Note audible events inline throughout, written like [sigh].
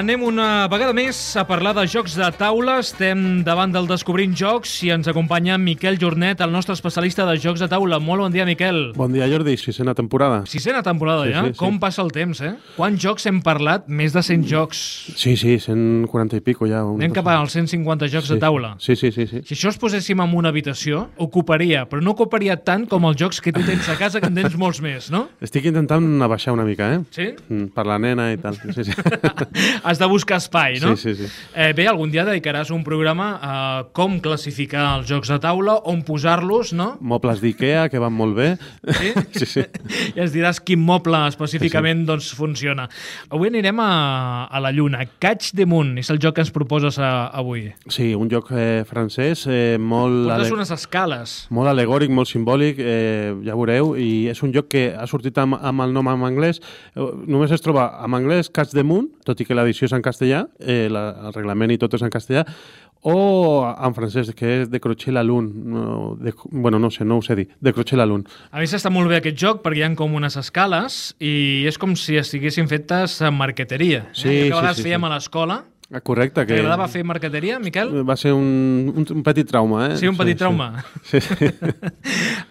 anem una vegada més a parlar de jocs de taula. Estem davant del Descobrint Jocs i ens acompanya Miquel Jornet, el nostre especialista de jocs de taula. Molt bon dia, Miquel. Bon dia, Jordi. Sisena temporada. Sisena temporada Sí, ja? sí, sí. Com passa el temps, eh? Quants jocs hem parlat? Més de 100 jocs. Sí, sí, 140 i pico ja. Anem cap als 150 jocs sí. de taula. Sí, sí, sí. sí. Si això es poséssim en una habitació, ocuparia, però no ocuparia tant com els jocs que tu tens a casa, que en tens molts més, no? Estic intentant abaixar una mica, eh? Sí? Mm, Per la nena i tal. Sí, sí. [laughs] Has de buscar espai, no? Sí, sí, sí. Eh, bé, algun dia dedicaràs un programa a com classificar els jocs de taula, on posar-los, no? Mobles d'Ikea, que van molt bé. Sí? [laughs] Sí, sí. [laughs] I ens diràs quin moble específicament doncs, funciona. Avui anirem a, a la Lluna. Catch the Moon és el joc que ens proposes a, avui. Sí, un joc eh, francès eh, molt, Portes ale unes escales. molt alegòric, molt simbòlic, eh, ja veureu, i és un joc que ha sortit amb, amb el nom en anglès. Eh, Només es troba en anglès Catch the Moon, tot i que l'edició és en castellà, eh, la, el reglament i tot és en castellà, o en francès, que és de Crochet la Lune. No, de, bueno, no sé, no ho sé dir. De Crochet la Lune. A més, està molt bé aquest joc perquè hi ha com unes escales i és com si estiguessin fetes en marqueteria. Sí, eh? Que sí, a vegades sí, fèiem sí. a l'escola. Ah, Correcte. Que T'agradava fer marqueteria, Miquel? Va ser un, un, un petit trauma, eh? Sí, un petit trauma. Sí, sí. Uh,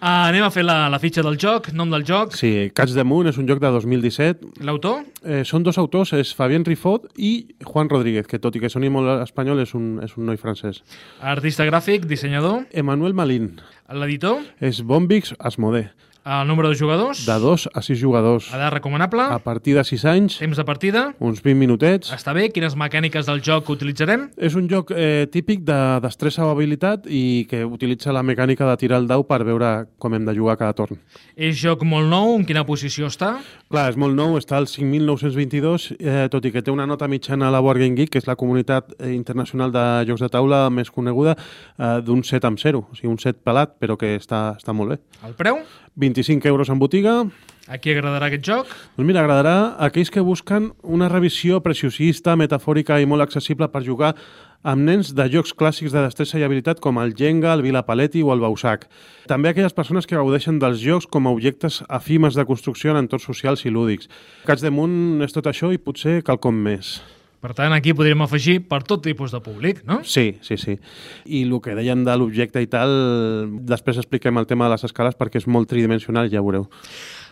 [laughs] [laughs] anem a fer la, la fitxa del joc, nom del joc, sí, Catch the Moon és un joc de 2017. l'autor, Eh, són dos autors, és Fabien Rifot i Juan Rodríguez, que tot i que soni molt espanyol és un, és un noi francès. artista gràfic, dissenyador, Emmanuel Malin l'editor, és Bombix Asmodee, el número de jugadors, de 2 a 6 jugadors. edat recomanable, A partir de 6 anys, temps de partida, uns 20 minutets. està bé, quines mecàniques del joc utilitzarem? És un joc eh, típic de destressa o habilitat i que utilitza la mecànica de tirar el dau per veure com hem de jugar cada torn. És joc molt nou, en quina posició està? Clar, és molt nou, està al 5.922, eh, tot i que té una nota mitjana a la Board Game Geek, que és la comunitat eh, internacional de jocs de taula més coneguda, eh, d'un 7 amb 0, o sigui, un 7 pelat, però que està, està molt bé. El preu? 25 euros en botiga. A qui agradarà aquest joc? Doncs mira, agradarà a aquells que busquen una revisió preciosista, metafòrica i molt accessible per jugar amb nens de jocs clàssics de destressa i habilitat com el Jenga, el Vila Paletti o el Bausac. També aquelles persones que gaudeixen dels jocs com a objectes efímers de construcció en entorns socials i lúdics. Cats de Munt és tot això i potser quelcom més. Per tant, aquí podríem afegir per tot tipus de públic, no? Sí, sí, sí. I el que deien de l'objecte i tal, després expliquem el tema de les escales perquè és molt tridimensional, ja veureu.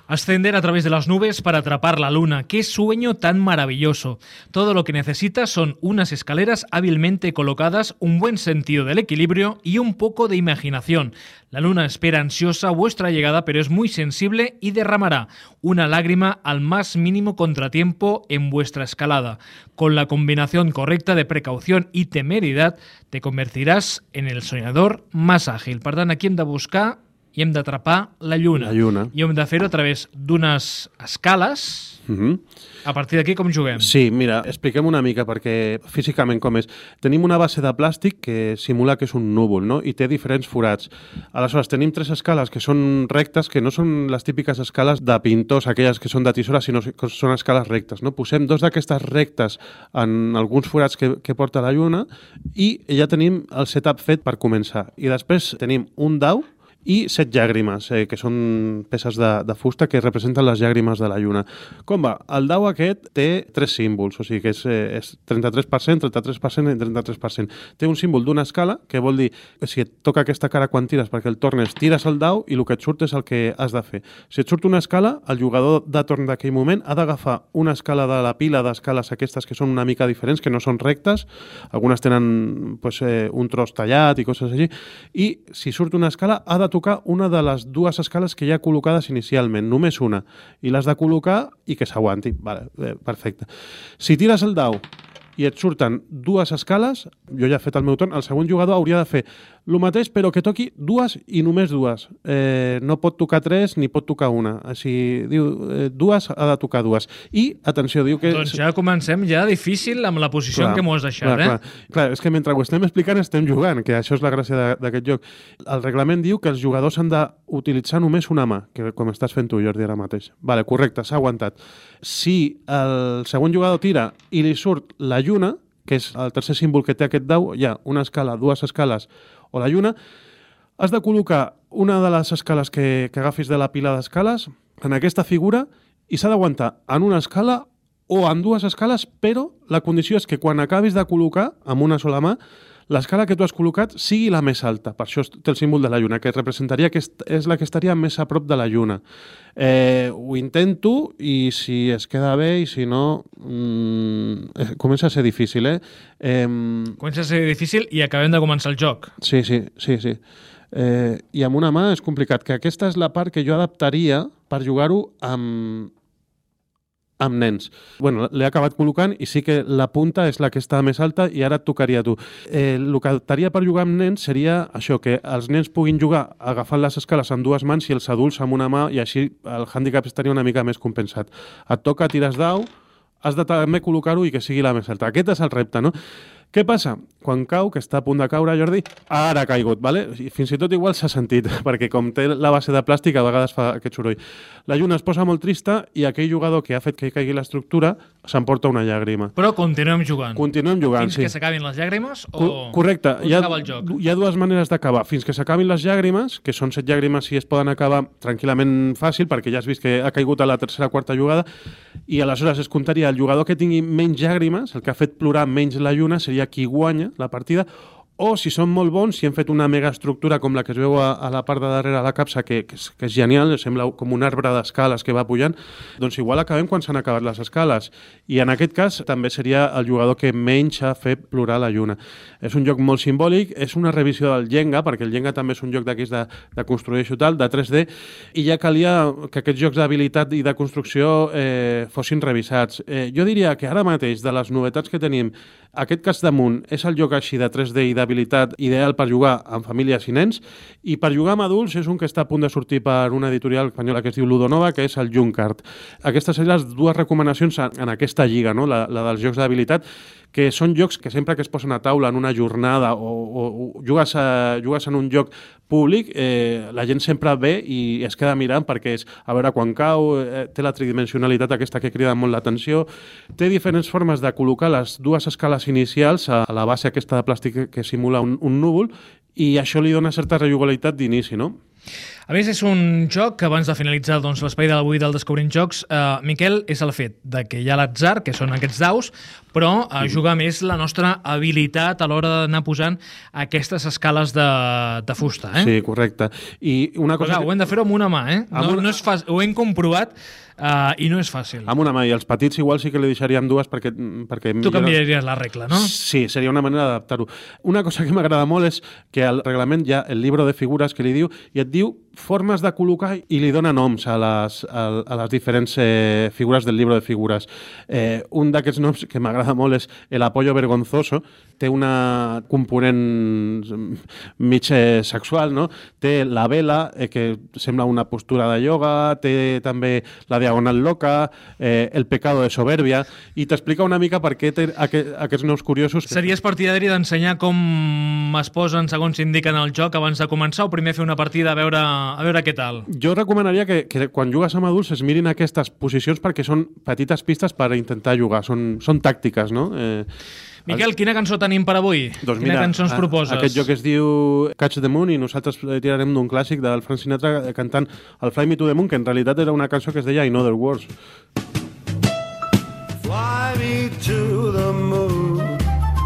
Ascender a través de las nubes para atrapar la luna. ¡Qué sueño tan maravilloso! Todo lo que necesitas son unas escaleras hábilmente colocadas, un buen sentido del equilibrio y un poco de imaginación. La luna espera ansiosa vuestra llegada, pero es muy sensible y derramará una lágrima al más mínimo contratiempo en vuestra escalada. Con la combinación correcta de precaución y temeridad, te convertirás en el soñador más ágil. Per tant, aquí hem de buscar i hem d'atrapar la lluna. La lluna. I hem de fer-ho a través d'unes escales. Uh -huh. A partir d'aquí, com juguem? Sí, mira, expliquem una mica perquè físicament com és. Tenim una base de plàstic que simula que és un núvol, no? I té diferents forats. Aleshores, tenim tres escales que són rectes, que no són les típiques escales de pintors, aquelles que són de tisora, sinó que són escales rectes, no? Posem dos d'aquestes rectes en alguns forats que, que porta la lluna i ja tenim el setup fet per començar. I després tenim un dau i set llàgrimes, eh, que són peces de, de fusta que representen les llàgrimes de la lluna. Com va? El dau aquest té tres símbols, o sigui que és, eh, és 33%, 33% i 33%. Té un símbol d'una escala, que vol dir que si et toca aquesta cara quan tires perquè el tornes, tires el dau i el que et surt és el que has de fer. Si et surt una escala, el jugador de torn d'aquell moment ha d'agafar una escala de la pila d'escales aquestes que són una mica diferents, que no són rectes, algunes tenen pues, eh, un tros tallat i coses així, i si surt una escala ha de tocar una de les dues escales que hi ha col·locades inicialment, només una, i l'has de col·locar i que s'aguanti. Vale, eh, perfecte. Si tires el dau i et surten dues escales, jo ja he fet el meu torn, el segon jugador hauria de fer el mateix, però que toqui dues i només dues. Eh, no pot tocar tres ni pot tocar una. Si diu eh, dues, ha de tocar dues. I, atenció, diu que... Doncs ja comencem ja difícil amb la posició en què m'ho has deixat, clar, eh? Clar, clar, és que mentre ho estem explicant estem jugant, que això és la gràcia d'aquest joc. El reglament diu que els jugadors han d'utilitzar només una mà, que com estàs fent tu, Jordi, ara mateix. Vale, correcte, s'ha aguantat. Si el segon jugador tira i li surt la lluna, que és el tercer símbol que té aquest dau, hi ha una escala, dues escales o la lluna, has de col·locar una de les escales que, que agafis de la pila d'escales en aquesta figura i s'ha d'aguantar en una escala o en dues escales, però la condició és que quan acabis de col·locar amb una sola mà, l'escala que tu has col·locat sigui la més alta. Per això té el símbol de la lluna, que representaria que és la que estaria més a prop de la lluna. Eh, ho intento i si es queda bé i si no, mm, comença a ser difícil, eh? eh? Comença a ser difícil i acabem de començar el joc. Sí, sí, sí, sí. Eh, I amb una mà és complicat, que aquesta és la part que jo adaptaria per jugar-ho amb, amb nens. bueno, l'he acabat col·locant i sí que la punta és la que està més alta i ara et tocaria a tu. Eh, el que adaptaria per jugar amb nens seria això, que els nens puguin jugar agafant les escales amb dues mans i els adults amb una mà i així el hàndicap estaria una mica més compensat. Et toca, tires d'au, has de també col·locar-ho i que sigui la més alta. Aquest és el repte, no? Què passa? Quan cau, que està a punt de caure, Jordi, ara ha caigut, ¿vale? Fins i tot igual s'ha sentit, [laughs] perquè com té la base de plàstic, a vegades fa aquest soroll. La lluna es posa molt trista i aquell jugador que ha fet que caigui l'estructura s'emporta una llàgrima. Però continuem jugant. Continuem jugant, Fins sí. que s'acabin les llàgrimes o... Co correcte. o Hi ha, el joc? hi ha dues maneres d'acabar. Fins que s'acabin les llàgrimes, que són set llàgrimes i es poden acabar tranquil·lament fàcil, perquè ja has vist que ha caigut a la tercera o quarta jugada, i aleshores es comptaria el jugador que tingui menys llàgrimes, el que ha fet plorar menys la lluna, seria qui guanya la partida, o si són molt bons, si hem fet una mega estructura com la que es veu a, a la part de darrere de la capsa, que, que, és, que és genial, sembla com un arbre d'escales que va pujant, doncs igual acabem quan s'han acabat les escales. I en aquest cas també seria el jugador que menys ha fet plorar la lluna. És un joc molt simbòlic, és una revisió del Jenga, perquè el Jenga també és un joc d'aquells de, de construir tal, de 3D, i ja calia que aquests jocs d'habilitat i de construcció eh, fossin revisats. Eh, jo diria que ara mateix, de les novetats que tenim, aquest cas damunt és el joc així de 3D i d'habilitat ideal per jugar amb famílies i nens i per jugar amb adults és un que està a punt de sortir per una editorial espanyola que es diu Ludonova, que és el Junkart. Aquestes serien les dues recomanacions en aquesta lliga, no? la, la dels jocs d'habilitat, que són jocs que sempre que es posen a taula en una jornada o, o, o jugues, a, jugues en un joc públic, eh, la gent sempre ve i es queda mirant perquè és a veure quan cau, eh, té la tridimensionalitat aquesta que crida molt l'atenció, té diferents formes de col·locar les dues escales inicials a, la base aquesta de plàstic que, que simula un, un núvol i això li dona certa rejugabilitat d'inici, no? A més, és un joc que abans de finalitzar doncs, l'espai de l'avui del Descobrint Jocs, eh, Miquel, és el fet de que hi ha l'atzar, que són aquests daus, però eh, jugar més la nostra habilitat a l'hora d'anar posant aquestes escales de, de fusta. Eh? Sí, correcte. I una Però, cosa... clar, ho hem de fer amb una mà, eh? Amb No, una- no és fàcil, ho hem comprovat uh, i no és fàcil. Amb una mà, i els petits igual sí que li deixaríem dues perquè... perquè Tu canviaries la regla, no? Sí, seria una manera d'adaptar-ho. Una cosa que m'agrada molt és que al reglament hi ha el llibre de figures que li diu i et diu formes de col·locar i li dona noms a les, a, a les diferents eh, figures del llibre de figures. Eh, un d'aquests noms que m'agrada molt és el apoyo vergonzoso, té una component mig eh, sexual, no? Té la vela, eh, que sembla una postura de ioga, té també la diagonal loca, eh, el pecado de soberbia, i t'explica una mica per què té aqu aquests noms curiosos. Series partidari d'ensenyar com es posen segons s'indica en el joc abans de començar o primer fer una partida a veure, a veure què tal? Jo recomanaria que, que quan jugues amb adults es mirin aquestes posicions perquè són petites pistes per intentar jugar, són, són tàctiques, no? Eh, Miquel, quina cançó tenim per avui? doncs quina mira, cançó ens proposes? Aquest joc es diu Catch the Moon i nosaltres eh, tirarem d'un clàssic del Frank Sinatra eh, cantant el Fly Me to the Moon, que en realitat era una cançó que es deia In Other Words. Fly me to the moon.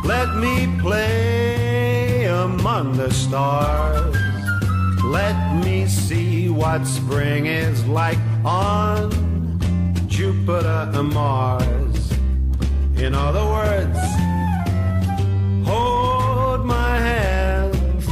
Let me play among the stars. Let me see what spring is like on Jupiter and Mars. In other words,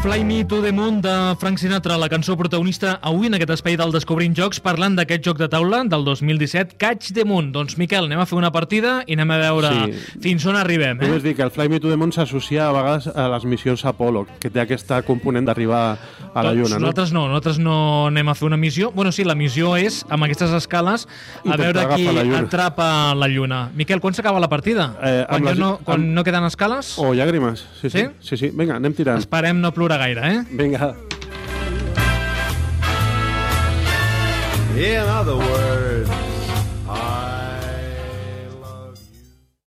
Fly Me to the Moon de Frank Sinatra, la cançó protagonista avui en aquest espai del Descobrint Jocs, parlant d'aquest joc de taula del 2017, Catch the Moon. Doncs, Miquel, anem a fer una partida i anem a veure Sí. fins on arribem. Eh? Només dir que el Fly Me to the Moon s'associa a vegades a les missions Apollo, que té aquesta component d'arribar a la Doncs Lluna. No? nosaltres no, nosaltres no anem a fer una missió. Bueno, sí, la missió és, amb aquestes escales, a Intentar veure qui la atrapa la lluna. Miquel, quan s'acaba la partida? Eh, quan les- no, quan amb- no queden escales? O llàgrimes. Sí, sí. Sí? Sí, sí. Vinga, anem tirant. Esperem no plorar gaire, eh? Vinga. In other words,